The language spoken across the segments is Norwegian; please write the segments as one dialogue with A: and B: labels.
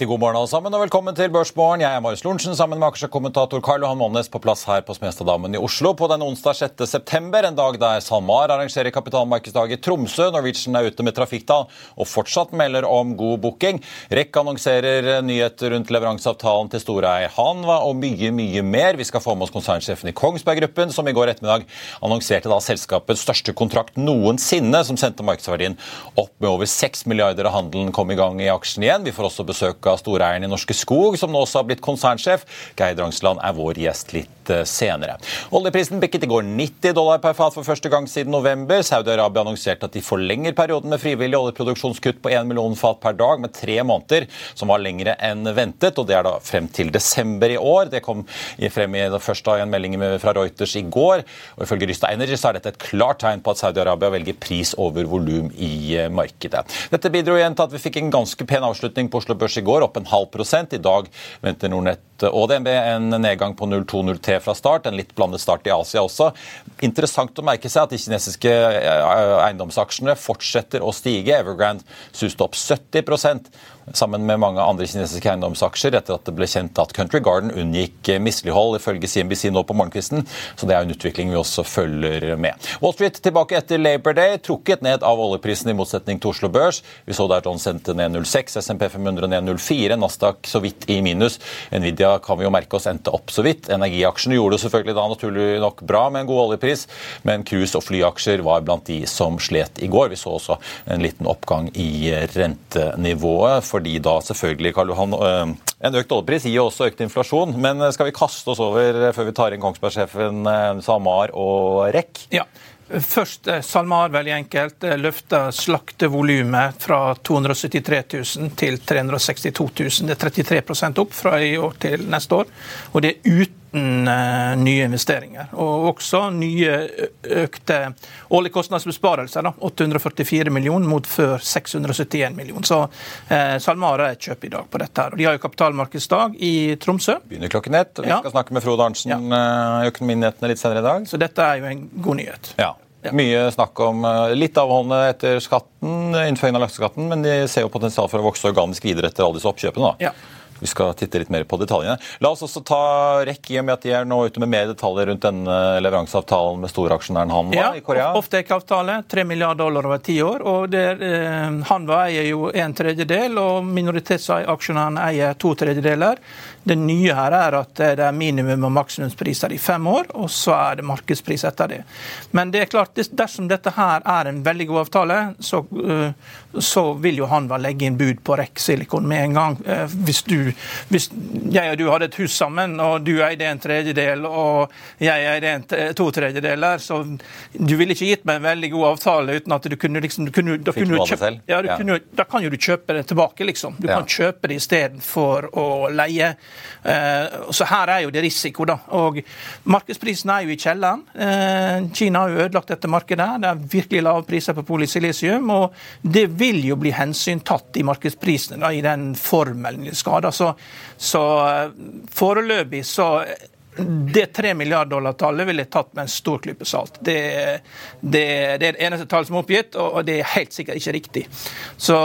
A: Riktig god morgen alle sammen, og velkommen til Børsmorgen. Jeg er Marius Lorentzen sammen med aksjekommentator Karl Johan Månes på plass her på Smestadammen i Oslo på den onsdag 6. september, en dag der SalMar arrangerer kapitalmarkedsdag i Tromsø. Norwegian er ute med trafikktall og fortsatt melder om god booking. REC annonserer nyheter rundt leveranseavtalen til Storeei Hanva og mye, mye mer. Vi skal få med oss konsernsjefen i Kongsberg Gruppen, som i går ettermiddag annonserte da selskapets største kontrakt noensinne, som sendte markedsverdien opp med over 6 milliarder av handelen kom i gang i aksjen igjen. Vi får også besøk av storeieren i Norske Skog, som nå også har blitt konsernsjef. Geir Drangsland er vår gjest litt eh, senere. Oljeprisen bikket i går 90 dollar per fat for første gang siden november. Saudi-Arabia annonserte at de forlenger perioden med frivillig oljeproduksjonskutt på 1 million fat per dag med tre måneder, som var lengre enn ventet. og Det er da frem til desember i år. Det kom frem i første av en melding fra Reuters i går. og Ifølge Rysta Energy så er dette et klart tegn på at Saudi-Arabia velger pris over volum i eh, markedet. Dette bidro igjen til at vi fikk en ganske pen avslutning på Oslo Børs i går, opp en halv prosent. I dag venter Nordnett og DNB en nedgang på 0,20T fra start. En litt blandet start i Asia også. Interessant å merke seg at de kinesiske eiendomsaksjene fortsetter å stige. Evergrande suste opp 70% sammen med mange andre kinesiske eiendomsaksjer etter at det ble kjent at Country Garden unngikk mislighold, ifølge CNBC nå på morgenkvisten. Så det er en utvikling vi også følger med. Wall Street tilbake etter Labor Day, trukket ned av oljeprisen i motsetning til Oslo Børs. Vi så der John sendte ned 0,6, SMP 500 ned 0,4, Nasdaq så vidt i minus. Nvidia kan vi jo merke oss endte opp så vidt. Energiaksjene gjorde det selvfølgelig da naturlig nok bra med en god oljepris, men cruise- og flyaksjer var blant de som slet i går. Vi så også en liten oppgang i rentenivået, fordi da selvfølgelig Karl Johan, en økt oljepris gir også økt inflasjon. Men skal vi kaste oss over, før vi tar inn Kongsberg-sjefen Samar og REC?
B: Ja. Først SalMar, veldig enkelt, løfta slaktevolumet fra 273 000 til 362 000. Det er 33% opp fra i år til neste år. Og det er uten nye investeringer. Og også nye økte årlige kostnadsbesparelser. Da. 844 millioner mot før 671 millioner. Så eh, SalMar er et kjøp i dag på dette. her. Og De har jo kapitalmarkedsdag i Tromsø.
A: Begynner klokken ett. Vi
B: Ja.
A: skal snakke med Frode Arntzen
B: Ja.
A: i Økonominyhetene litt senere i dag.
B: Så dette er jo en god nyhet.
A: Ja. Mye snakk om eh, litt avholdende etter skatten, innføringen av lakseskatten, men de ser jo potensial for å vokse organisk videre etter alle disse oppkjøpene. da.
B: Ja.
A: Vi skal titte litt mer på detaljene. La oss også ta REC, i og med at de er nå ute med mer detaljer rundt denne leveranseavtalen med storaksjonæren Hanwa
B: Ja,
A: i Korea.
B: Offtake-avtale, 3 milliarder dollar over ti år. og der, eh, Hanwa eier jo en tredjedel, og minoritetsaksjonærene eier to tredjedeler. Det nye her er at det er minimum- og maksimumspriser i fem år, og så er det markedspris etter det. Men det er klart, dersom dette her er en veldig god avtale, så, eh, så vil jo Hanwa legge inn bud på REC Silicon med en gang. Eh, Hvis, du, hvis jeg og du hadde et hus sammen, og du eide en tredjedel, og jeg eide en to tredjedeler, så du ville ikke gitt meg en veldig god avtale uten at du kunne liksom du kunne, da, kunne
A: du
B: kjøpe, ja, du Kunne, da kan jo du kjøpe det tilbake, liksom. Du kan kjøpe det istedenfor å leie. Eh, så her er jo det risiko, da. Og markedsprisen er jo i kjelleren. Eh, Kina har jo ødelagt dette markedet. Det er virkelig lave priser på polysilisium, og det vil jo bli hensyntatt i markedsprisene, da, i den formelen da. Så, så eh, foreløpig så det tre milliard dollar-tallet ville jeg tatt med en stor klype salt. Det, det, det, er det eneste tallet som er oppgitt, og det er helt sikkert ikke riktig. Så,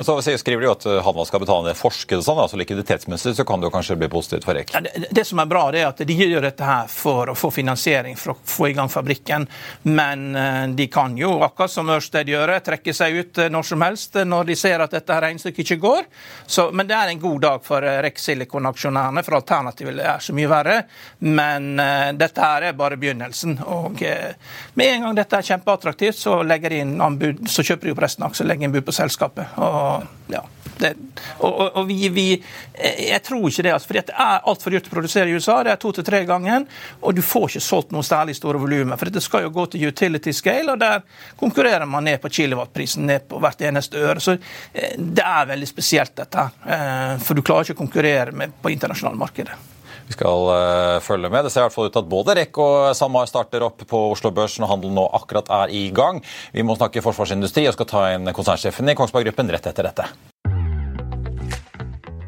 A: så skriver de jo at han skal betale ned forsket og sånn, altså likviditetsmessig så kan det jo kanskje bli positivt for Rek.
B: Ja, det, det, som er bra, det er at de gjør dette her for å få finansiering for å få i gang fabrikken. Men de kan jo, akkurat som Ørsted gjør, trekke seg ut når som helst når de ser at dette regnestykket ikke går. Så, men det er en god dag for Rek Silicon-aksjonærene, for alternativet er så mye verre. Men uh, dette her er bare begynnelsen. og uh, Med en gang dette er kjempeattraktivt, så legger de inn anbud, så kjøper de opp resten av aksjer, legger inn bud på selskapet. og ja, det, og, og, vi, vi, eh, Jeg tror ikke det. Altså, fordi det er altfor dyrt å produsere i USA. Det er to til tre ganger. Og du får ikke solgt noe særlig store volumer. For dette skal jo gå til utility scale, og der konkurrerer man ned på kilowattprisen ned på hvert eneste øre. Så det er veldig spesielt, dette. For du klarer ikke å konkurrere med på internasjonale markedet.
A: Vi skal uh, følge med. Det ser i hvert fall ut at både REC og SalMar starter opp på Oslo Børs når handelen nå akkurat er i gang. Vi må snakke forsvarsindustri og skal ta inn konsernsjefen i Kongsberg Gruppen rett etter dette.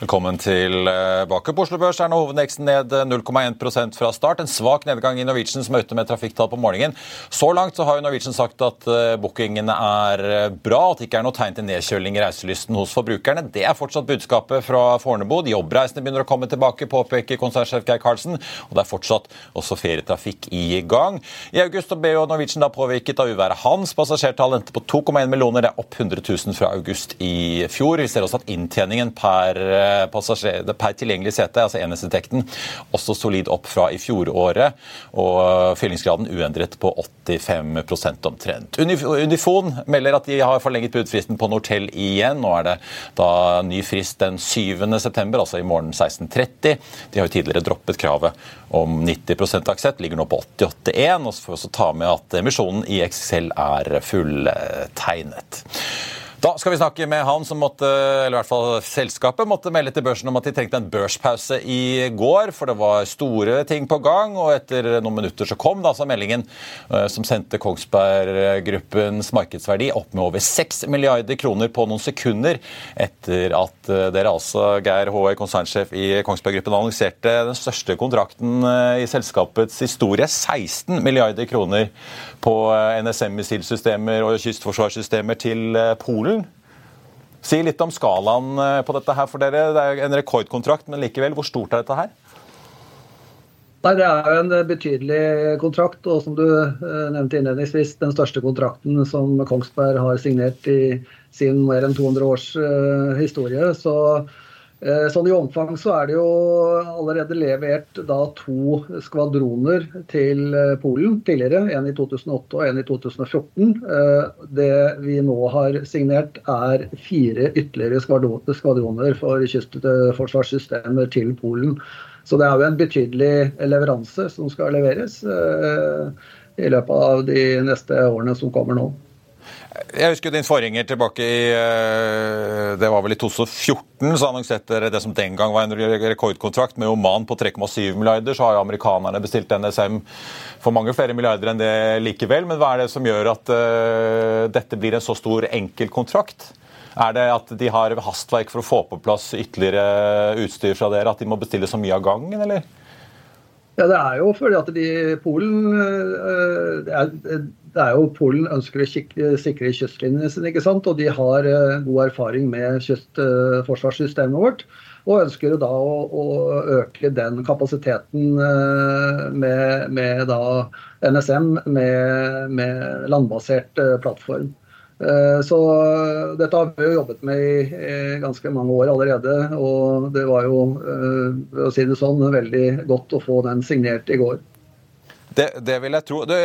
A: Velkommen tilbake. På Oslo Børs er nå hovedindeksen ned 0,1% fra start. En svak nedgang i Norwegian som er ute med trafikktall på morgenen. Så langt så har Norwegian sagt at eh, bookingene er eh, bra, at det ikke er noe tegn til nedkjøling i reiselysten hos forbrukerne. Det er fortsatt budskapet fra Fornebu. De jobbreisende begynner å komme tilbake, påpeker konsernsjef Geir Karlsen. Og det er fortsatt også ferietrafikk i gang. I august ble jo Norwegian da påvirket av uværet Hans. Passasjertall endte på 2,1 millioner, det er opp 100 000 fra august i fjor. Vi ser også at inntjeningen per eh, per tilgjengelig sete, altså enhetsinntekten, også solid opp fra i fjoråret. Og fyllingsgraden uendret på 85% omtrent. Unifon melder at de har forlenget budfristen på Nortel igjen. Nå er det da ny frist den 7. september, altså i morgen 16.30. De har jo tidligere droppet kravet om 90% aksept, ligger nå på 88,1. Og så får vi også ta med at emisjonen i Excel er fulltegnet. Da skal vi snakke med han som måtte, eller i hvert fall selskapet måtte melde til børsen om at de trengte en børspause i går, for det var store ting på gang. Og etter noen minutter så kom da altså meldingen eh, som sendte Kongsberg Gruppens markedsverdi opp med over 6 milliarder kroner på noen sekunder etter at eh, dere altså, Geir Håøy, konsernsjef i Kongsberg Gruppen, annonserte den største kontrakten eh, i selskapets historie. 16 milliarder kroner på NSM-missilsystemer og kystforsvarssystemer til Polen. Polen. Si litt om skalaen eh, på dette her for dere. Det er en rekordkontrakt, men likevel, hvor stort er dette her?
C: Nei, Det er jo en betydelig kontrakt, og som du nevnte innledningsvis, den største kontrakten som Kongsberg har signert i sin mer enn 200 års historie. Så Eh, sånn I omfang så er det jo allerede levert da to skvadroner til eh, Polen tidligere. En i 2008 og en i 2014. Eh, det vi nå har signert er fire ytterligere skvadroner for kystforsvarssystemer til Polen. Så det er jo en betydelig leveranse som skal leveres i løpet av de neste årene som kommer nå.
A: Jeg husker din forgjenger tilbake i eh, det var vel i 2014. Så annonserte dere det som den gang var en rekordkontrakt med Oman på 3,7 milliarder. Så har jo amerikanerne bestilt NSM for mange flere milliarder enn det likevel. Men hva er det som gjør at uh, dette blir en så stor enkeltkontrakt? Er det at de har hastverk for å få på plass ytterligere utstyr fra dere? At de må bestille så mye av gangen, eller?
C: Ja, Det er jo fordi at de Polen eh, det er, det er jo Polen ønsker å sikre kystlinjene sine, ikke sant? og de har eh, god erfaring med kystforsvarssystemet vårt. Og ønsker da å, å øke den kapasiteten med, med, da NSM med, med landbasert plattform. Eh, så dette har vi jo jobbet med i ganske mange år allerede. Og det var jo, for å si det sånn, veldig godt å få den signert i går.
A: Det, det, vil jeg tro. Det,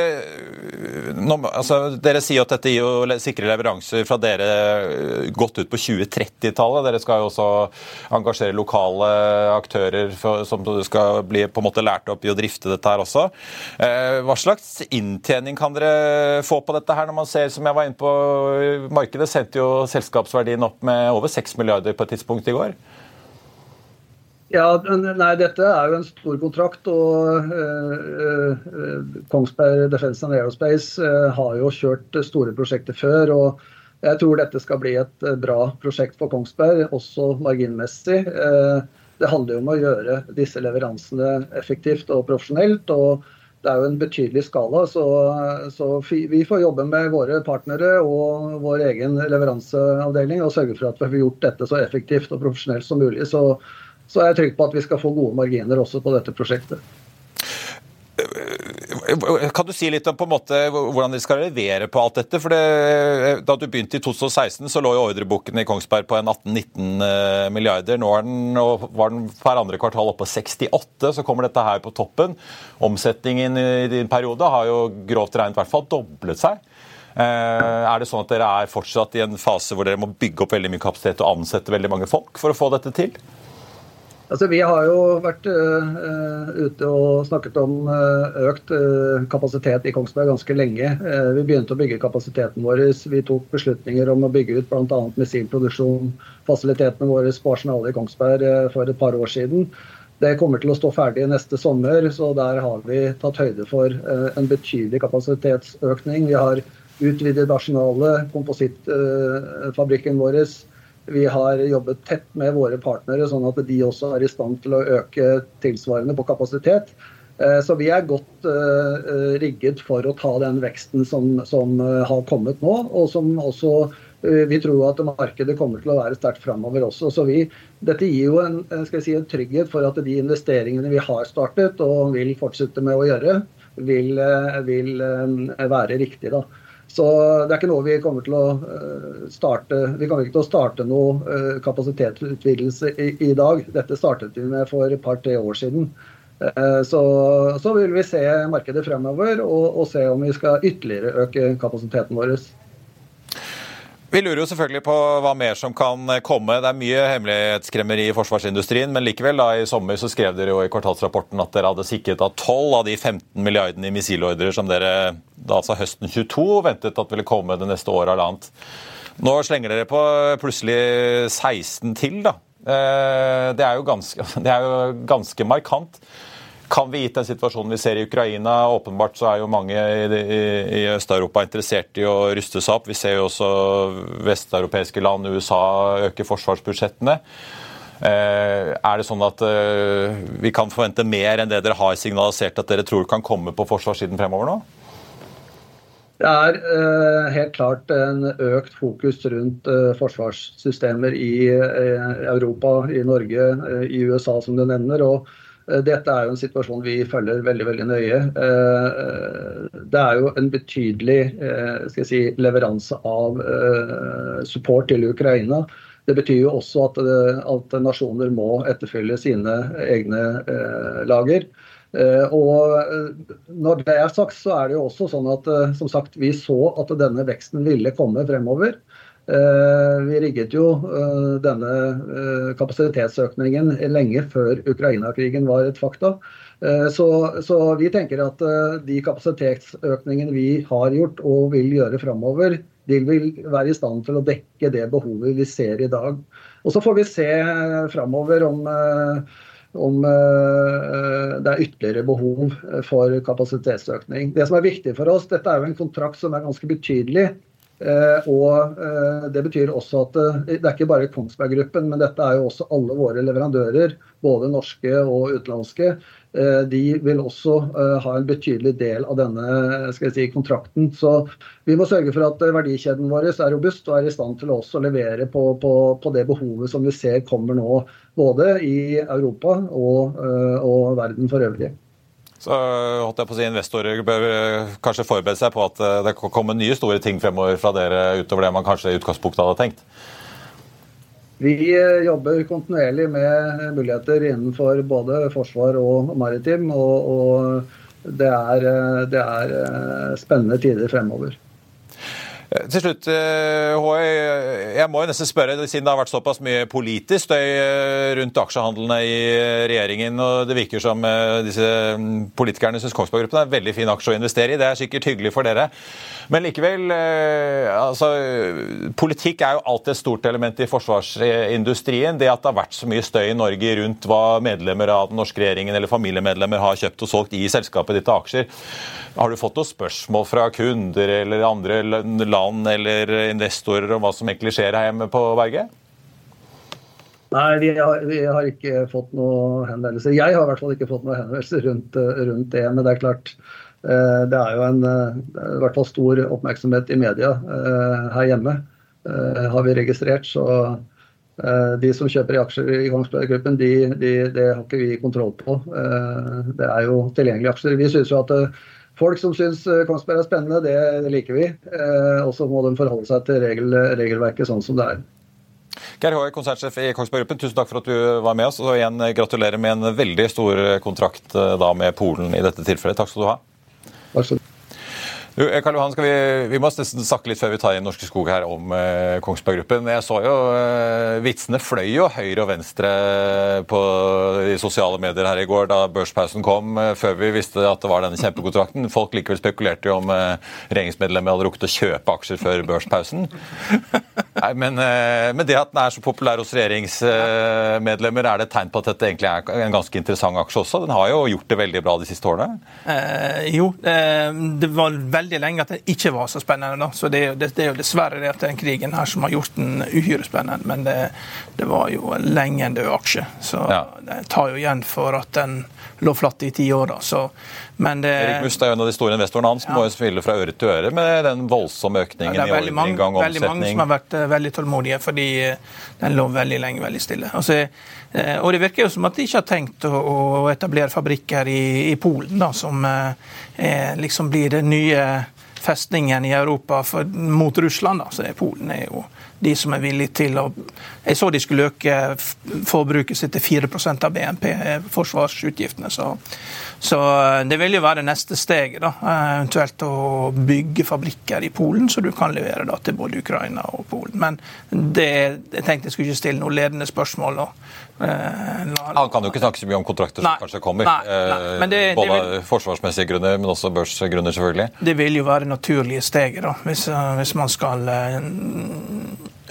A: nå, altså, dere sier at dette gir jo sikre leveranser fra dere eh, godt ut på 2030-tallet. Dere skal jo også engasjere lokale aktører for, som skal bli på en måte lært opp i å drifte dette her også. Eh, hva slags inntjening kan dere få på dette her, når man ser, som jeg var inne på, markedet sendte jo selskapsverdien opp med over 6 milliarder på et tidspunkt i går?
C: Ja, nei, Dette er jo en stor kontrakt. og uh, Kongsberg Defence and Aerospace uh, har jo kjørt store prosjekter før. og Jeg tror dette skal bli et bra prosjekt for Kongsberg, også marginmessig. Uh, det handler jo om å gjøre disse leveransene effektivt og profesjonelt. og Det er jo en betydelig skala. Så, så vi får jobbe med våre partnere og vår egen leveranseavdeling og sørge for at vi har gjort dette så effektivt og profesjonelt som mulig. så så er jeg trygg på at vi skal få gode marginer også på dette prosjektet.
A: Kan du si litt om på en måte hvordan dere skal levere på alt dette? For det, Da du begynte i 2016, så lå jo ordreboken i Kongsberg på en 18-19 eh, milliarder. Nå den, var den per andre kvartal oppe på 68, så kommer dette her på toppen. Omsetningen i din periode har jo grovt regnet i hvert fall doblet seg. Eh, er det sånn at dere er fortsatt i en fase hvor dere må bygge opp veldig mye kapasitet og ansette veldig mange folk for å få dette til?
C: Altså, vi har jo vært uh, ute og snakket om uh, økt uh, kapasitet i Kongsberg ganske lenge. vi begynte å bygge kapasiteten vår. Vi tok beslutninger om å bygge ut bl.a. missilproduksjon, fasilitetene våre på Arsenalet i Kongsberg for et par år siden. Det kommer til å stå ferdig neste sommer, så der har vi tatt høyde for en betydelig kapasitetsøkning. Vi har utvidet Arsenalet, komposittfabrikken vår vi har jobbet tett med våre partnere, sånn at de også er i stand til å øke tilsvarende på kapasitet. Eh, så vi er godt uh, rigget for å ta den veksten som, som uh, har kommet nå, og som også vi tror at markedet kommer til å være sterkt framover også. Så vi, dette gir jo en, si, en, trygghet for at de investeringene vi har startet og vil fortsette med å gjøre, vil, vil være riktige. da. Så det er ikke noe vi kommer til å eh, starte Vi kommer ikke til å starte noe eh, kapasitetsutvidelse i, i dag. Dette startet vi med for et par-tre år siden. Eh, så, så, vil vi se markedet fremover og, og se om vi skal ytterligere øke kapasiteten vår.
A: Vi lurer jo selvfølgelig på hva mer som kan komme. Det er mye hemmelighetsskremmeri i forsvarsindustrien, men likevel, da, i sommer så skrev dere jo i kvartalsrapporten at dere hadde sikret av 12 av de 15 milliardene i missilordrer som dere da altså høsten 22 ventet at ville komme det neste året eller annet. Nå slenger dere på plutselig 16 til, da. Eh, det er jo ganske, det er jo ganske markant. Kan vi, gitt den situasjonen vi ser i Ukraina Åpenbart så er jo mange i, i, i Øst-Europa interessert i å ruste seg opp. Vi ser jo også vesteuropeiske land, USA, øke forsvarsbudsjettene. Eh, er det sånn at eh, vi kan forvente mer enn det dere har signalisert at dere tror kan komme på forsvarssiden fremover nå?
C: Det er eh, helt klart en økt fokus rundt eh, forsvarssystemer i eh, Europa, i Norge, i USA, som du nevner. og Dette er jo en situasjon vi følger veldig veldig nøye. Det er jo en betydelig si, leveranse av support til Ukraina. Det betyr jo også at, at nasjoner må etterfylle sine egne lager. Og når det er sagt, så er det jo også sånn at som sagt, vi så at denne veksten ville komme fremover. Eh, vi rigget jo eh, denne eh, kapasitetsøkningen lenge før Ukraina-krigen var et fakta. Så, så, vi tenker at de kapasitetsøkningene vi har gjort og vil gjøre framover, de vil være i stand til å dekke det behovet vi ser i dag. Og Så får vi se framover om, om det er ytterligere behov for kapasitetsøkning. Det som er viktig for oss, Dette er jo en kontrakt som er ganske betydelig. Eh, og eh, Det betyr også at eh, det er ikke bare Kongsberg Gruppen, men dette er jo også alle våre leverandører, både norske og utenlandske. De vil også ha en betydelig del av denne si, kontrakten. Så vi må sørge for at verdikjeden vår er robust og er i stand til å levere på, på, på, det behovet som vi ser kommer nå, både i Europa og, og verden for øvrig.
A: Så holdt jeg på å si Investorer bør eh, kanskje forberede seg på at eh, det kommer nye store ting fremover fra dere utover det man kanskje i utgangspunktet hadde tenkt?
C: Vi eh, jobber kontinuerlig med muligheter innenfor både forsvar og maritim. Og, og det, er, det er spennende tider fremover.
A: Eh, til slutt, Håi. Eh, jeg må jo nesten spørre, siden det har vært såpass mye politisk støy eh, rundt aksjehandlene i regjeringen, og det virker som disse mm, politikerne syns Kongsberg Gruppen er en veldig fin aksje å investere i. Det er sikkert hyggelig for dere. Men likevel, altså, politikk er jo alltid et stort element i forsvarsindustrien. Det at det har vært så mye støy i Norge rundt hva medlemmer av den norske regjeringen eller familiemedlemmer har kjøpt og solgt i selskapet ditt av aksjer. Har du fått noen spørsmål fra kunder eller andre land eller investorer om hva som egentlig skjer her hjemme på berget?
C: Nei, vi har, vi har, ikke fått noen henvendelser. Jeg har i hvert fall ikke fått noen henvendelser rundt, rundt det. Men det er klart, eh, det er jo en eh, i hvert fall stor oppmerksomhet i media eh, her hjemme, har vi registrert. Så de som kjøper i aksjer i Kongsberg Gruppen, de, de, det har ikke vi kontroll på. Det er jo tilgjengelige aksjer. Vi synes jo at Folk som syns eh, Kongsberg er spennende, det liker vi. Eh, og så må de forholde seg til regel, regelverket sånn som det er.
A: Geir Håøy, konsertsjef i Kongsberg Gruppen, tusen takk for at du var med oss. Og igjen gratulerer med en veldig stor kontrakt eh, da med Polen i dette tilfellet. Takk skal du ha.
C: Takk skal du ha.
A: Eh, Karl Johan, vi, vi, må nesten snakke litt før vi tar inn Norske Skog her om eh, Kongsberg Gruppen. Jeg så jo eh, Vitsene fløy jo høyre og venstre på i sosiale medier her i går da børspausen kom, eh, før vi visste at det var denne kjempekontrakten. Folk likevel spekulerte jo om eh, regjeringsmedlemmer hadde rukket å kjøpe aksjer før børspausen. Nei, men, eh, men, det at den er så populær hos regjeringsmedlemmer, er det et tegn på at dette egentlig er en ganske interessant aksje også? Den har jo gjort det veldig bra de siste årene?
B: jo, det var veldig veldig lenge at det ikke var så spennende. Da. Så det, det, det, er jo dessverre det at den krigen her som har gjort den uhyre spennende. Men det, det var jo lenge en død aksje. Så ja. det tar jo igjen for at den lå flatt i ti år. da. Så,
A: men det, Erik Must er jo en av de store investorene hans. Ja. Må jo spille fra øre til øre med den voldsomme økningen ja, i ordreinngang og omsetning.
B: Veldig mange som har vært uh, veldig tålmodige, fordi uh, den lå veldig lenge veldig stille. Altså, og det virker jo som at de ikke har tenkt å, etablere fabrikker i, i Polen, da, som liksom blir det nye festningen i Europa for, mot Russland. Da. Så det, Polen er jo de som er villige til å Jeg så de skulle øke forbruket sitt til 4% av BNP, forsvarsutgiftene. Så, så, eh, det vil jo være det neste steget. da, eh, Eventuelt å bygge fabrikker i Polen, så du kan levere da, til både Ukraina og Polen. Men det, jeg tenkte jeg skulle ikke stille noen ledende spørsmål. Og,
A: Eh, Han kan jo ikke snakke så mye om kontrakter som nei, kanskje kommer. Nei, nei, det, Både det vil, forsvarsmessige grunner, men også børsgrunner, selvfølgelig.
B: Det vil jo være naturlige steget, da, hvis, hvis man skal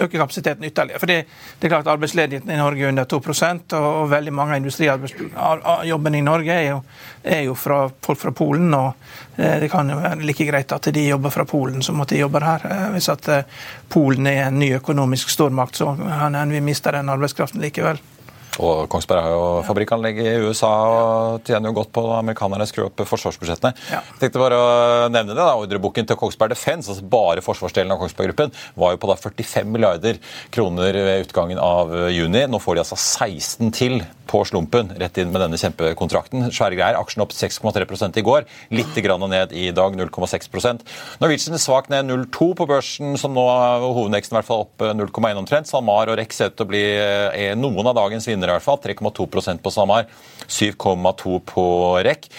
B: øke kapasiteten ytterligere. For det, er klart Arbeidsledigheten i Norge er under 2 og, og veldig mange av industrijobbene i Norge er jo, er jo, fra folk fra Polen. og eh, Det kan jo være like greit at de jobber fra Polen som at de jobber her. Eh, hvis at eh, Polen er en ny økonomisk stormakt, så kan vi mister den arbeidskraften likevel.
A: Og Kongsberg har jo fabrikkanlegg i USA og tjener jo godt på amerikanerne skrur opp forsvarsbudsjettene. Ja. Jeg tenkte bare å nevne det da, Ordreboken til Kongsberg Defence, altså bare forsvarsdelen av Kongsberg Gruppen, var jo på da 45 milliarder kroner ved utgangen av juni. Nå får de altså 16 til på slumpen rett inn med denne kjempekontrakten. Svære greier. Aksjen opp 6,3% i går. Litt grann ned i dag, 0,6 Norwegian er svakt ned 0,2 på børsen, som nå hovedveksten i hvert fall opp 0,1 omtrent. SalMar og Rex ser ut til å bli eh, noen av dagens vinnere, i hvert fall. 3,2% på SalMar, 7,2 på REC.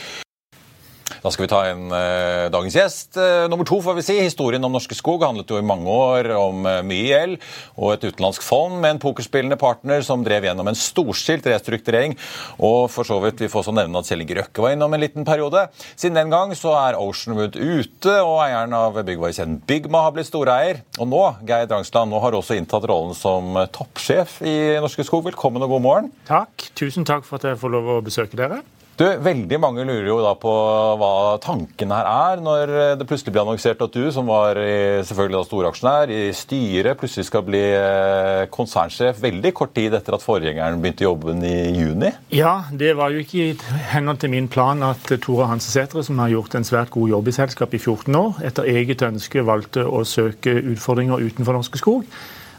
A: Da skal vi ta en eh, dagens gjest. Eh, nummer to, får vi si. Historien om Norske Skog handlet jo i mange år om eh, mye gjeld og et utenlandsk fond med en pokerspillende partner som drev gjennom en storstilt restrukturering. Og for så vidt, vi får også nevne at Kjell Inge Røkke var innom en liten periode. Siden den gang så er Oceanwood ute, og eieren av byggvarekjeden Bygma har blitt storeier. Og nå, Geir Drangsland, nå har også inntatt rollen som toppsjef i Norske Skog. Velkommen og god morgen.
D: Takk. Tusen takk for at jeg får lov å besøke dere.
A: Du, Veldig mange lurer jo da på hva tanken her er, når det plutselig blir annonsert at du, som var selvfølgelig da storaksjonær i styret, plutselig skal bli eh, konsernsjef veldig kort tid etter at forgjengeren begynte jobben i juni?
D: Ja, det var jo ikke i henhold til min plan at Tore Hansesætre, som har gjort en svært god jobb i selskapet i 14 år, etter eget ønske valgte å søke utfordringer utenfor Norske Skog.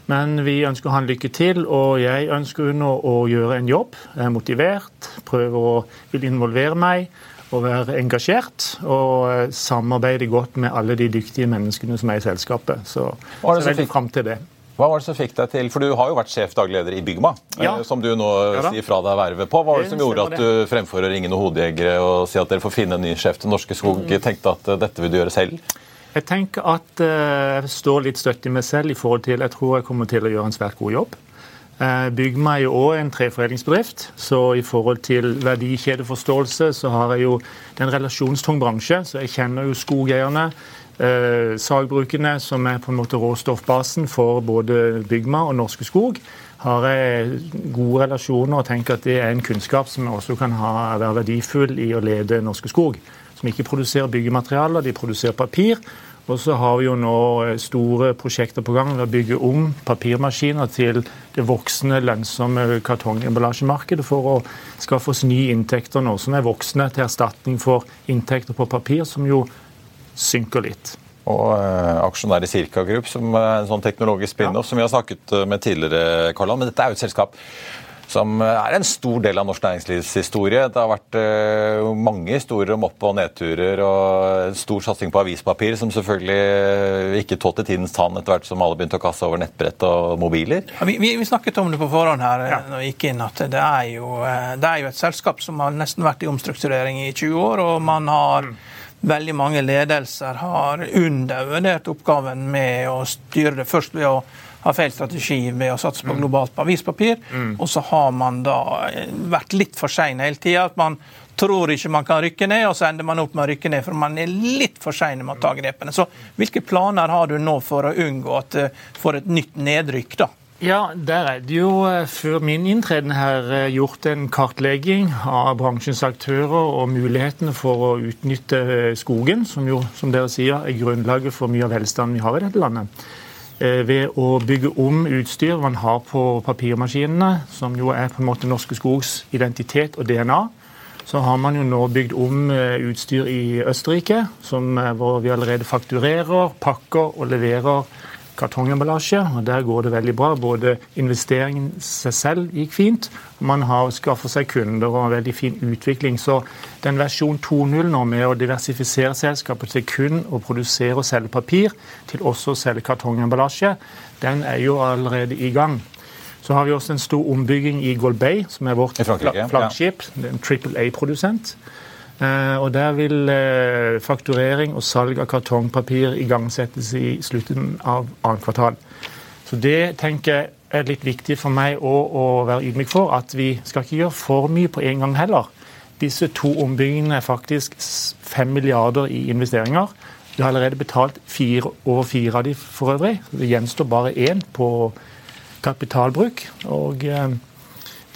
D: Men vi ønsker han lykke til, og jeg ønsker nå å gjøre en jobb. Jeg er motivert, prøver å vil involvere meg og være engasjert. Og eh, samarbeide godt med alle de dyktige menneskene som er i selskapet. Så, så jeg er fram til det.
A: Hva var det som fikk deg til, for Du har jo vært sjef dagleder i Bygma, eh, ja. som du nå ja, sier fra deg vervet på. Hva var det som gjorde at du fremfor å ringe noen hodejegere og si at dere får finne en ny sjef til Norske Skog, mm. tenkte at eh, dette vil du gjøre selv?
D: Jeg tenker at eh, jeg står litt støtt i meg selv i forhold til Jeg tror jeg kommer til å gjøre en svært god jobb. Byggma Bygma er jo òg en treforedlingsbedrift, så i forhold til verdikjedeforståelse så har jeg jo Det er en relasjonstung bransje, så jeg kjenner jo skogeierne, eh, sagbrukene, som er på en måte råstoffbasen for både Bygma og Norske Skog. Har jeg gode relasjoner og tenker at det er en kunnskap som også kan ha, være verdifull i å lede Norske Skog. Som ikke produserer byggematerialer, de produserer papir. Og så har vi jo nå eh, store prosjekter på gang ved å bygge om papirmaskiner til det voksende, lønnsomme kartongemballasjemarkedet for å skaffe oss nye inntekter nå, som er voksne til erstatning for inntekter på papir, som jo synker litt.
A: Og eh, aksjonær i Circa Group, som er en sånn teknologisk spin-off ja. som vi har snakket eh, med tidligere, Karl Men dette er jo et selskap som er en stor del av norsk næringslivshistorie. Det har vært uh, mange historier om opp- og nedturer og en stor satsing på avispapir, som selvfølgelig uh, ikke tålte tidens tann etter hvert som alle begynte å kaste over nettbrett og mobiler.
B: Ja, vi, vi, snakket om det på forhånd her ja. når vi gikk inn, at det er, jo, det er, jo, et selskap som har nesten vært i omstrukturering i 20 år, og man har mm. Veldig mange ledelser har undervurdert oppgaven med å styre det først ved å har feil strategi ved å satse på mm. globalt avispapir. Mm. Og så har man da eh, vært litt for sein hele tida. Man tror ikke man kan rykke ned, og så ender man opp med å rykke ned. For man er litt for sein med å ta grepene. Så hvilke planer har du nå for å unngå at du eh, får et nytt nedrykk, da?
D: Ja, der er det jo eh, før min inntreden her gjort en kartlegging av bransjens aktører og mulighetene for å utnytte skogen, som jo, som dere sier, er grunnlaget for mye av velstanden vi har i dette landet. Eh, ved å bygge om utstyr man har på papirmaskinene, som jo er på en måte Norske Skogs identitet og DNA. Så har man jo nå bygd om eh, utstyr i Østerrike, som, eh, hvor vi allerede fakturerer, pakker og leverer kartongemballasje. og Der går det veldig bra. Både investeringen seg selv gikk fint, man har skaffet seg kunder og en veldig fin utvikling. Så den versjon 2.0 nå med å diversifisere selskapet til kun å produsere og selge papir, til også å selge kartongemballasje, den er jo allerede i gang. Så har vi også en stor ombygging i Golbey, som er vårt flaggskip. Ja. En Triple A-produsent. Eh, og Der vil eh, fakturering og salg av kartongpapir igangsettes i slutten av annet kvartal. Så Det tenker jeg er litt viktig for meg å, å være ydmyk for. At vi skal ikke gjøre for mye på en gang heller. Disse to ombyggingene er faktisk fem milliarder i investeringer. Vi har allerede betalt fire, over fire av de for øvrig. Det gjenstår bare én på kapitalbruk. og... Eh,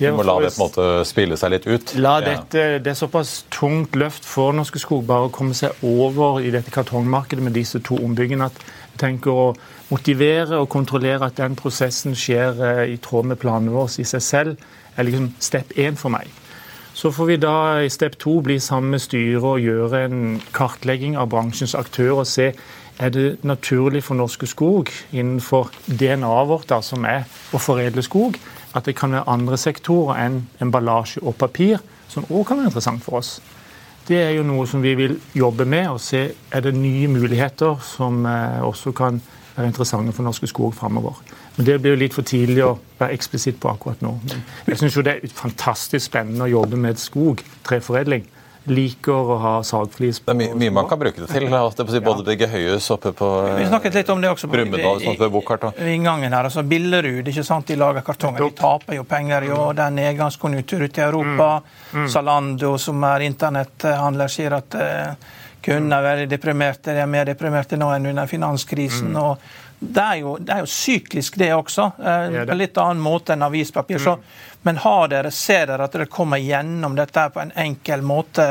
A: du må la det på en måte spille seg litt ut?
D: La dette, Det er såpass tungt løft for Norske Skog bare å komme seg over i dette kartongmarkedet med disse to ombyggene at jeg tenker å motivere og kontrollere at den prosessen skjer eh, i tråd med planene våre i seg selv, er liksom step én for meg. Så får vi da i step to bli sammen med styret og gjøre en kartlegging av bransjens aktører og se er det naturlig for Norske Skog innenfor DNA-et vårt, da, som er å foredle skog, at det kan være andre sektorer enn emballasje og papir som òg kan være interessant for oss. Det er jo noe som vi vil jobbe med og se er det nye muligheter som eh, også kan være interessante for Norske Skog framover. Men Det blir jo litt for tidlig å være eksplisitt på akkurat nå. Men jeg syns det er fantastisk spennende å jobbe med skog, treforedling liker å ha sagflis.
A: Det er mye, mye man kan bruke det til. Si, både bygge høyhus oppe på
B: Vi snakket litt om det også
A: Brumunddal, sånn ved Bokart.
B: Inngangen her, altså Billerud, ikke sant, de lager kartonger. De taper jo penger i år. Det er nedgangskonjunktur ute i Europa. Mm. Mm. Zalando, som er internetthandler, sier at uh, kundene er veldig deprimerte. De er mer deprimerte nå enn under finanskrisen. Mm. og det er, jo, det er, jo, syklisk, det også. Eh, på litt annen måte enn avispapir. Så, mm. Men har dere, ser dere at dere kommer gjennom dette på en enkel måte?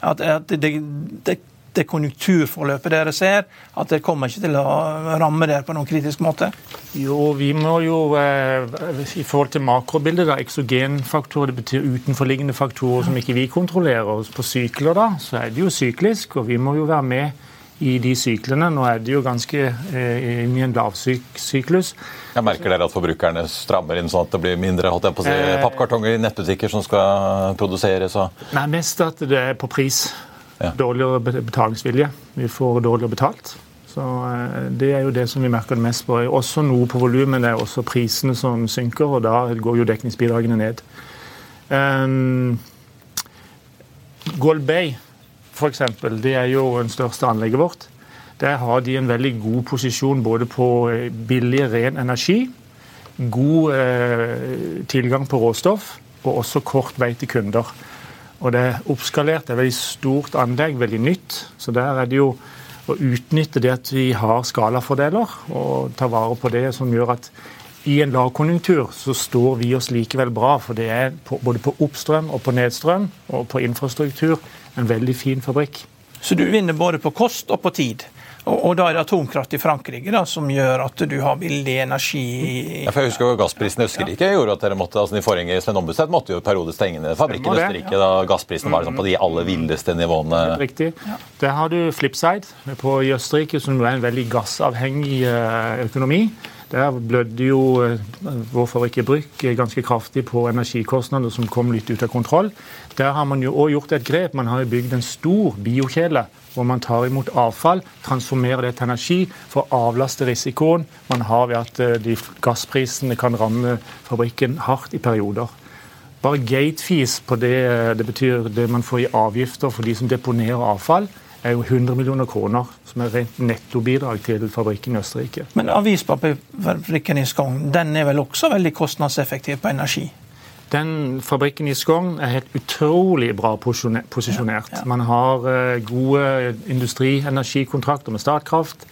B: At, at det, det, det, konjunkturforløpet dere ser, at det kommer ikke til å ramme dere på noen kritisk måte?
D: Jo, vi må jo eh, I forhold til makrobildet, da, eksogenfaktorer, det betyr utenforliggende faktorer som ikke vi kontrollerer. På sykler da, så er det jo syklisk, og vi må jo være med i de syklene. Nå er det jo ganske eh, i en lavsyklus.
A: Jeg merker dere at forbrukerne strammer inn sånn at det blir mindre holdt jeg på å si, eh, pappkartonger i nettbutikker som skal produseres? Og...
D: Nei, mest at det er på pris. Ja. Dårligere betalingsvilje. Vi får dårligere betalt. Så eh, Det er jo det som vi merker det mest på. Også noe på volum, men det er også prisene som synker, og da går jo dekningsbidragene ned. Um, Gold Bay f.eks., det er jo den største anlegget vårt. Der har de en veldig god posisjon både på eh, billig, ren energi, god eh, tilgang på råstoff og også kort vei til kunder. Og det er oppskalert, det er veldig stort anlegg, veldig nytt. Så der er det jo å utnytte det at vi har skalafordeler og ta vare på det som gjør at i en lavkonjunktur så står vi oss likevel bra, for det er på, både på oppstrøm og på nedstrøm og på infrastruktur en veldig fin fabrikk.
B: Så du vinner både på kost og på tid? Og, og da er det atomkraft i Frankrike da, som gjør at du har billig energi
A: ja, for jeg husker jo Gassprisen i Østerrike gjorde at dere måtte, altså de forrige Sven Ombudstvedt måtte jo i periode stenge ned fabrikken i Østerrike da gassprisen var liksom på de aller villeste nivåene.
D: Riktig. Der har du flipside på i Østerrike, som er en veldig gassavhengig eh, økonomi. Der blødde jo vår fabrikk i Brygg ganske kraftig på energikostnader som kom litt ut av kontroll. Der har man jo òg gjort et grep. Man har jo bygd en stor biokjele hvor man tar imot avfall, transformerer det til energi for å avlaste risikoen man har ved at eh, de gassprisene kan ramme fabrikken hardt i perioder. Bare gate-fees på det, eh, det betyr det man får i avgifter for de som deponerer avfall, er jo 100 millioner kroner, som er rent nettobidrag til fabrikken i Østerrike.
B: Men avispapirfabrikken i Skogn den er vel også veldig kostnadseffektiv på energi?
D: Den fabrikken i Skogn er helt utrolig bra posisjonert. Ja, ja. Man har uh, gode industrienergikontrakter med Statkraft.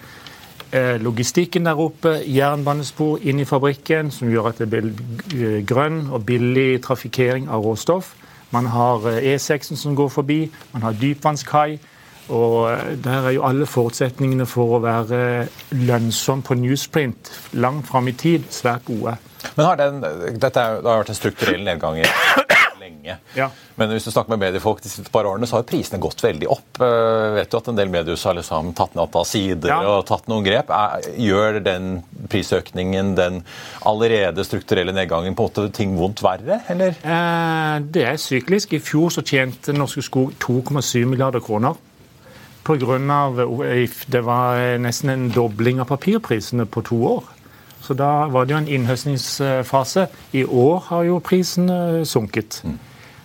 D: Uh, logistikken der oppe, jernbanespor inn i fabrikken, som gjør at det blir uh, grønn og billig trafikkering av råstoff. Man har E6-en som går forbi, man har dypvannskai. Og eh, Der er jo alle forutsetningene for å være lønnsom på newsprint langt fram i tid svært gode.
A: Men har den, dette er, Det har vært en strukturell nedgang i lenge. Ja. Men hvis du snakker med mediefolk de siste par årene, så har prisene gått veldig opp. Uh, vet du at En del mediehus har liksom tatt ned antall sider ja. og tatt noen grep. Er, gjør den prisøkningen, den allerede strukturelle nedgangen, på en måte ting vondt verre, eller?
D: Eh, det er syklisk. I fjor så tjente Norske Skog 2,7 milliarder kroner. På grunn av, Det var nesten en dobling av papirprisene på to år. Så da var det jo en innhøstningsfase. I år har jo prisene sunket. Mm.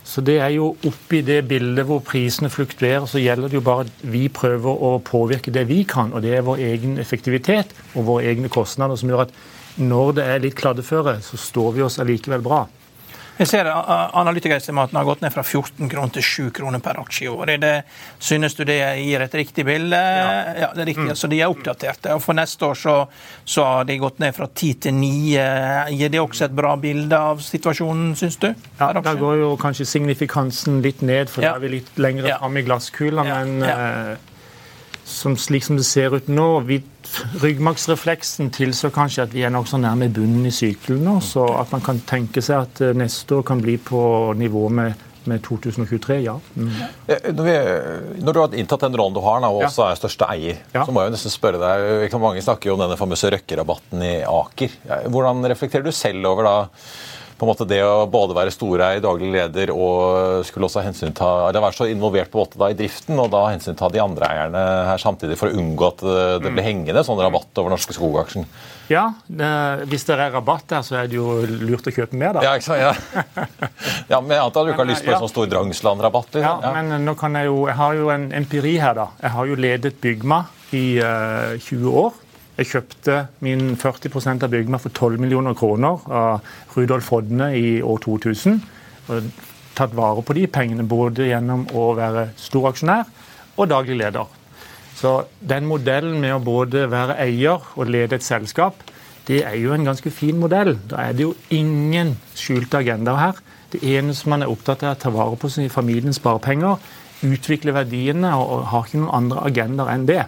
D: Så det er jo oppi det bildet hvor prisene fluktuerer, så gjelder det jo bare at vi prøver å påvirke det vi kan. Og det er vår egen effektivitet og våre egne kostnader som gjør at når det er litt kladdeføre, så står vi oss allikevel bra.
B: Jeg ser Analytikerestimatene har gått ned fra 14 kroner til 7 kroner per aksje i år. Det, synes du det gir et riktig bilde? Ja. ja det er riktig. Mm. Så de er oppdaterte. Og For neste år så, så, har de gått ned fra 10 til 9. Gir det også et bra bilde av situasjonen, syns du?
D: Ja, Da går jo kanskje signifikansen litt ned, for ja. da er vi litt lenger ja. fram i glasskula. men... Eh, som slik som det ser ut nå vi, Ryggmargsrefleksen tilså kanskje at vi er nokså nærme bunnen i sykkelen nå. Så at man kan tenke seg at eh, neste år kan bli på nivå med med 2023, ja. Mm.
A: Når, vi, når, du har inntatt den rollen du har, og også er største eier, ja. så må jeg jo nesten spørre deg Mange snakker jo om denne famøse Røkke-rabatten i Aker. Hvordan reflekterer du selv over da på en måte det å både være storeid, daglig leder og skulle også hensynta eller være så involvert på en måte da i driften, og da hensynta de andre eierne her samtidig for å unngå at det blir hengende sånn rabatt over Norske Skog-aksjen?
D: Ja, det, hvis det er rabatt der, så er det jo lurt å kjøpe mer, da.
A: Ja, ikke sant? Ja, ja men jeg antar du ikke har lyst på en sånn stor Drangsland-rabatt?
D: Liksom. Ja, men nå kan jeg jo Jeg har jo en empiri her, da. Jeg har jo ledet Bygma i uh, eh, 20 år. Jeg kjøpte min 40% av Bygma for 12 millioner kroner av Rudolf Hodne i år 2000. Og tatt vare på de pengene både gjennom å være stor aksjonær og daglig leder. Så den modellen med å både være eier og lede et selskap, det er jo en ganske fin modell. Da er det jo ingen skjulte agendaer her. Det eneste man er opptatt av, er å ta vare på familiens sparepenger, utvikle verdiene og har ikke noen andre agendaer enn det.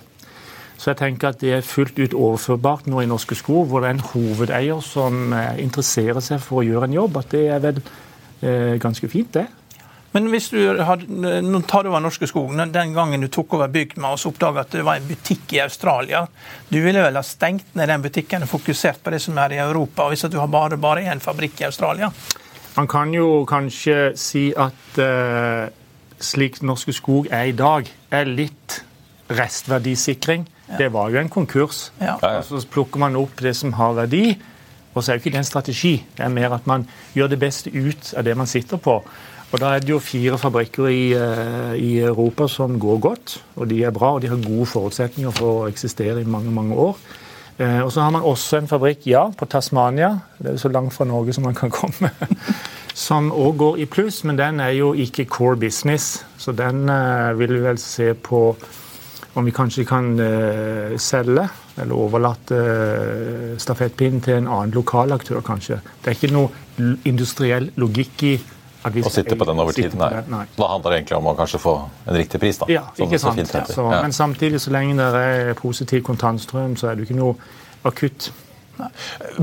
D: Så jeg tenker at det er fullt ut overførbart nå i Norske Skog, hvor det er en hovedeier som eh, interesserer seg for å gjøre en jobb. At det er vel eh, ganske fint, det.
B: Men hvis du hadde, nå tar du over Norske Skog, den gangen du tok over Bygma og så oppdaga at det var en butikk i Australia, du ville vel ha stengt ned den butikken og fokusert på det som er i Europa, hvis du har bare, bare én fabrikk i Australia?
D: Man kan jo kanskje si at uh, slik Norske Skog er i dag, er litt restverdisikring. Det var jo en konkurs. Ja. Og så plukker man opp det som har verdi. Og så er jo ikke det en strategi. Det er mer at man gjør det beste ut av det man sitter på. Og Da er det jo fire fabrikker i, eh, i, Europa som går godt. og De er bra og de har gode forutsetninger for å eksistere i mange mange år. Eh, og Så har man også en fabrikk ja, på Tasmania, det er jo så langt fra Norge som man kan komme, som òg går i pluss, men den er jo ikke core business. Så den eh, vil vi vel se på om vi kanskje kan uh, selge eller overlate uh, stafettpinnen til en annen lokalaktør, kanskje. Det er ikke noe industriell logikk i
A: å sitte på den over tid. Nei. nei. Da handler det egentlig om å kanskje få en riktig pris. da.
D: Ja, ikke sant. Så. Men samtidig, så lenge det er positiv kontantstrøm, så er det ikke noe akutt. Nei.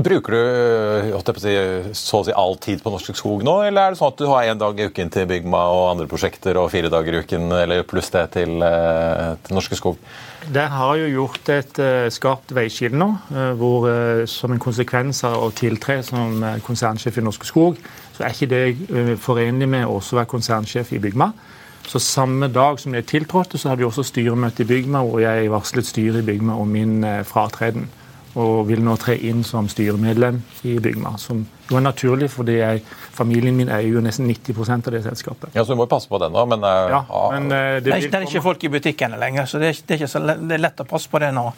A: Bruker du så å si all tid på Norsk Skog nå, eller er det sånn at du har én dag i uken til Bygma og andre prosjekter, og fire dager i uken eller pluss det til, eh, til Norske Skog?
D: Det har jo gjort et uh, skarpt veiskille nå, uh, hvor som en konsekvens av å tiltre som konsernsjef i Norske Skog, så er ikke det forenlig med å også være konsernsjef i Bygma. Så Samme dag som jeg tiltrådte, så hadde vi også styremøte i Bygma, hvor jeg varslet styret i Bygma om min fratreden og vil nå tre inn som styremedlem i Bygma. Som jo er naturlig, fordi jeg, familien min eier jo nesten 90% av det selskapet.
A: Ja, Så du må jo passe på det da. men, uh,
B: ja, men uh, det, det, er, det, er, ikke folk i butikkene lenger, så det er, det er, så lett, det er lett å passe på det nå.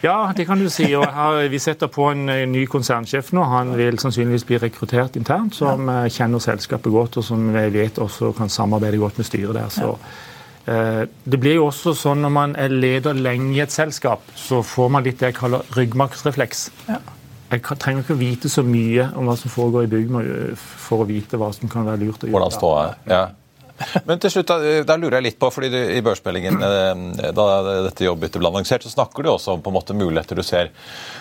D: Ja, det kan du si. og her, Vi setter på en ny konsernsjef nå. Han vil sannsynligvis bli rekruttert internt, som ja. Eh, kjenner selskapet godt, og som jeg vet også kan samarbeide godt med styret der. så ja. Eh, det blir jo også sånn Når man er leder lenge i et selskap, så får man litt det jeg kaller ryggmargsrefleks. Ja. Jeg trenger ikke vite så mye om hva som foregår i bygg for å vite hva som kan være lurt å gjøre.
A: Hvordan stå er. Ja. Men til slutt, da, da, lurer jeg litt på, fordi du, I børsmeldingen eh, da dette jobbbyttet ble annonsert, så snakker du også om på en måte muligheter du ser.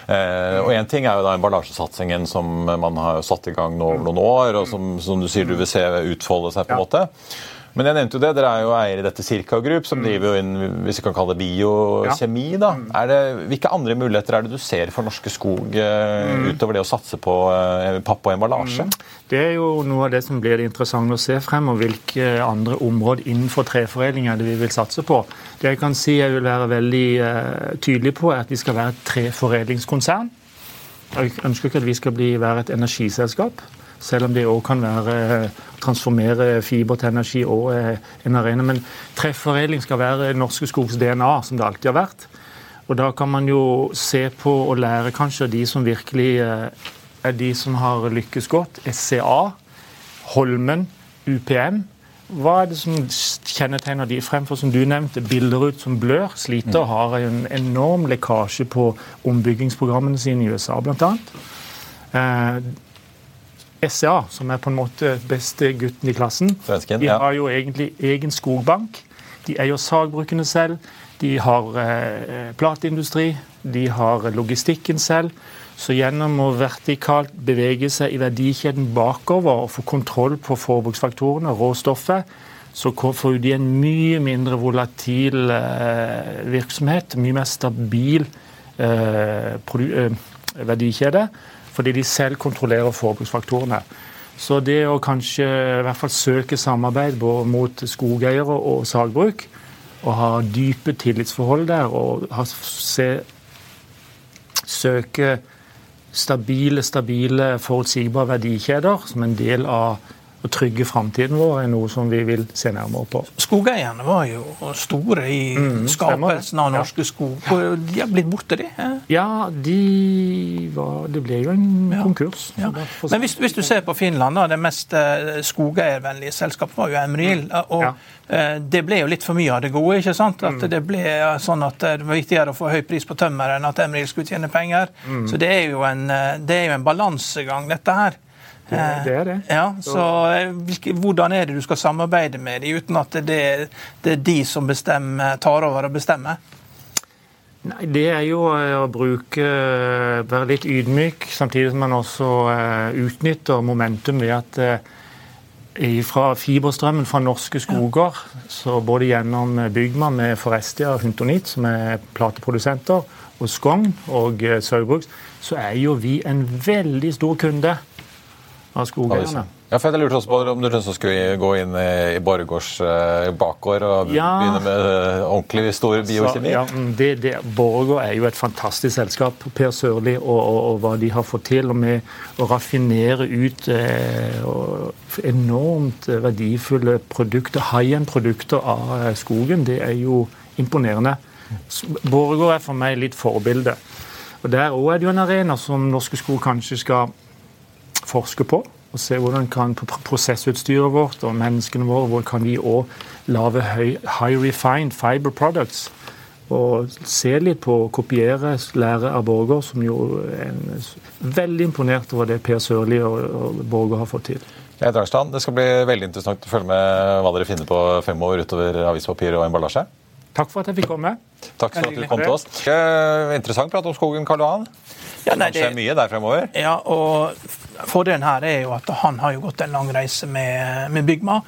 A: Eh, og Én ting er jo da emballasjesatsingen som man har satt i gang nå over noen år, og som, som du sier du vil se utfolde seg. på en måte. Men jeg nevnte jo det, dere er jo eier i dette Circa Group, som mm. driver jo inn hvis vi kan kalle det biokjemi. da. Mm. Er det, hvilke andre muligheter er det du ser for Norske Skog uh, utover det å satse på uh, papp og emballasje?
D: Det er jo noe av det som blir interessant å se frem, og hvilke andre områder innenfor treforedling er det vi vil satse på. Det jeg kan si jeg vil være veldig uh, tydelig på, er at vi skal være et treforedlingskonsern. Jeg ønsker ikke at vi skal bli, være et energiselskap selv om det òg kan være eh, transformere fiber til energi og eh, en arena. Men treforedling skal være Norske Skogs DNA, som det alltid har vært. Og da kan man jo se på og lære kanskje av de som virkelig eh, er de som har lykkes godt. SCA, Holmen, UPM. Hva er det som kjennetegner de fremfor, som du nevnte, Billerud som blør, sliter og har en enorm lekkasje på ombyggingsprogrammene sine i USA, bl.a. SCA, som er på en måte beste gutten i klassen,
A: Svensken,
D: de har jo egentlig egen skogbank. De eier sagbrukene selv. De har eh, plateindustri. De har logistikken selv. Så gjennom å vertikalt bevege seg i verdikjeden bakover og få kontroll på forbruksfaktorene, råstoffet, så får de en mye mindre volatil eh, virksomhet. Mye mer stabil eh, eh, verdikjede. Fordi de selv kontrollerer forbruksfaktorene. Så det å kanskje i hvert fall søke samarbeid mot skogeiere og sagbruk, og ha dype tillitsforhold der, og ha, se, søke stabile, stabile, forutsigbare verdikjeder som en del av å trygge framtiden vår, er noe som vi vil se nærmere på.
B: Skogeierne var jo store i mm, skapelsen av norske skog. De har blitt borte, de?
D: Ja, de var, det ble jo en ja. konkurs. Ja.
B: Men hvis, hvis, du ser på Finland, da, det mest eh, skogeiervennlige selskapet var jo Emril. Mm. og ja. Eh, det ble jo litt for mye av det gode. ikke sant? At mm. Det ble sånn at det var viktigere å få høy pris på tømmer enn at Emril skulle tjene penger. Mm. Så det er jo en, en balansegang, dette her.
D: Det, er det.
B: Ja, så eh, Hvordan er det du skal samarbeide med dem, uten at det, det er de som bestemmer, tar over og bestemmer?
D: Nei, Det er jo eh, å bruke eh, Være litt ydmyk, samtidig som man også utnytter momentum ved at fra fiberstrømmen fra norske skoger, så både gjennom Bygma med Forestia og Huntonit, som er plateprodusenter, og Skogn og Saugbrugs, så er jo vi en veldig stor kunde av skogeierne.
A: Ja, for Jeg lurte også på om du skulle gå inn i Borregaards eh, bakgård og ja. begynne med eh, ordentlig stor biokjemi?
D: Ja, mm, det, det, Borregaard er jo et fantastisk selskap. Per Sørli og, og, og, hva de har fått til med å raffinere ut eh, enormt verdifulle produkter, high end-produkter av eh, skogen, det er jo imponerende. Borregaard er for meg litt forbilde. Og Der òg er det jo en arena som Norske Skog kanskje skal forske på. Og se hvordan kan prosessutstyret vårt og menneskene våre hvor kan vi også lage high refined fiber products. Og se litt på å kopiere, lære av Borger, som jo er veldig imponert over det Per Sørli og, Borger har fått til.
A: Jeg Drangstrand, Det skal bli veldig interessant å følge med hva dere finner på fremover utover avispapir og emballasje.
D: Takk for at jeg fikk komme.
A: Takk for at du kom til oss. Interessant prat om skogen, Karl Johan. Ja, nei, det skjer mye der fremover.
B: Ja, og Fordelen her er jo at han har jo gått en lang reise med, med Bygma,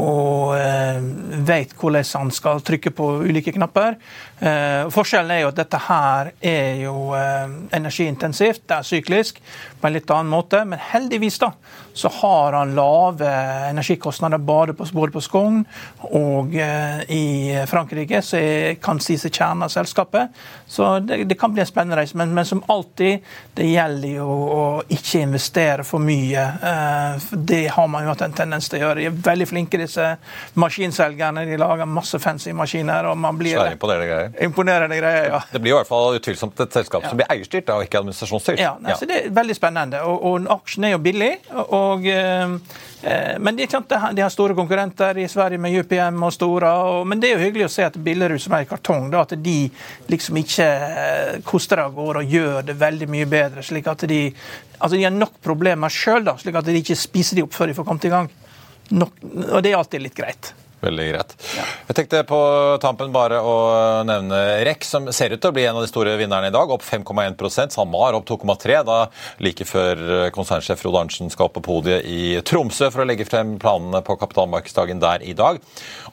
B: og eh, vet hvordan han skal trykke på ulike knapper. Eh, forskjellen er jo at dette her er jo eh, energiintensivt, det er syklisk på en litt annen måte, men heldigvis da, så har han lave energikostnader både på, både på Skogn og eh, i Frankrike, så kan si seg kjernen av selskapet. Så det, det, kan bli en spennende reise, men, men som alltid, det gjelder jo å ikke investere for mye. Eh, det har man jo hatt en tendens til å gjøre. De er veldig flinke, disse maskinselgerne. De lager masse fancy maskiner. og man blir...
A: Svære imponerende greier.
B: Imponerende greier, ja.
A: Det blir i hvert fall utvilsomt et selskap ja. som blir eierstyrt og ikke administrasjonsstyrt.
B: Ja, nei, ja. så Det er veldig spennende. Og, og aksjen er jo billig. og eh, Eh, men det er klart, de har store konkurrenter i Sverige med UPM og Stora. Og, men det er jo hyggelig å se at Billerud som er i kartong, da, at de liksom ikke eh, koster av gårde og gjør det veldig mye bedre. slik at de, altså de har nok problemer sjøl, slik at de ikke spiser de opp før de får kommet i gang. Nok, og det er alltid litt greit.
A: Veldig greit. Ja. Jeg tenkte på tampen bare å nevne REC, som ser ut til å bli en av de store vinnerne i dag. Opp 5,1 SalMar opp 2,3 da like før konsernsjef Frode Arntzen skal opp på podiet i Tromsø for å legge frem planene på kapitalmarkedsdagen der i dag.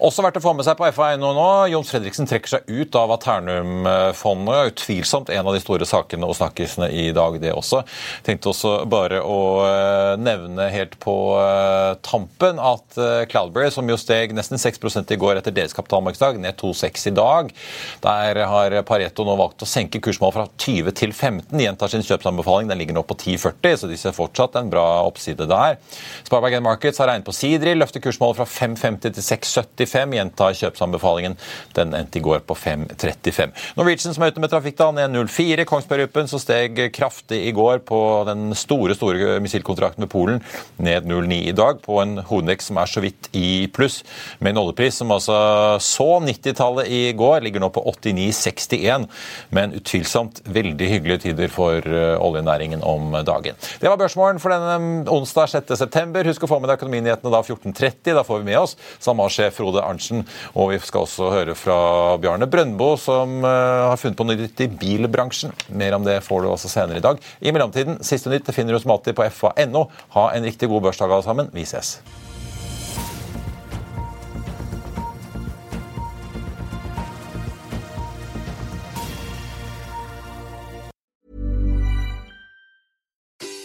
A: Også verdt å få med seg på FA1 nå. Jons Fredriksen trekker seg ut av Aternum-fondet. Utvilsomt en av de store sakene og snakkisene i dag, det også. Tenkte også bare å eh, nevne helt på eh, tampen at eh, Cloudberry, som jo steg nesten 6% i går etter deres kapitalmarkedsdag, ned 2,6 i dag. Der har Pareto nå valgt å senke kursmålet fra 20 til 15, gjentar sin kjøpsanbefaling. Den ligger nå på 10,40, så de ser fortsatt en bra oppside der. Sparebank Markets har regnet på Sidri, løfter kursmålet fra 5,50 til 6,75, gjentar kjøpsanbefalingen. Den endte i går på 5,35. Norwegian som er ute med trafikk da, ned 0,4. Kongsberg Gruppen som steg kraftig i går på den store store missilkontrakten med Polen, ned 0,9 i dag, på en hovedvekt som er så vidt i pluss. med med en oljepris som altså så 90-tallet i går, ligger nå på 89,61. Men utvilsomt veldig hyggelige tider for eh, oljenæringen om dagen. Det var børsmålen for denne onsdag 6.9. Husk å få med deg økonominyhetene da 14.30. Da får vi med oss SalMar-sjef Frode Arntzen. Og vi skal også høre fra Bjarne Brøndbo, som har funnet på noe nytt i bilbransjen. Mer om det får du også senere i dag. I mellomtiden, siste nytt finner du som alltid på fa.no. Ha en riktig god børsdag alle sammen. Vi ses.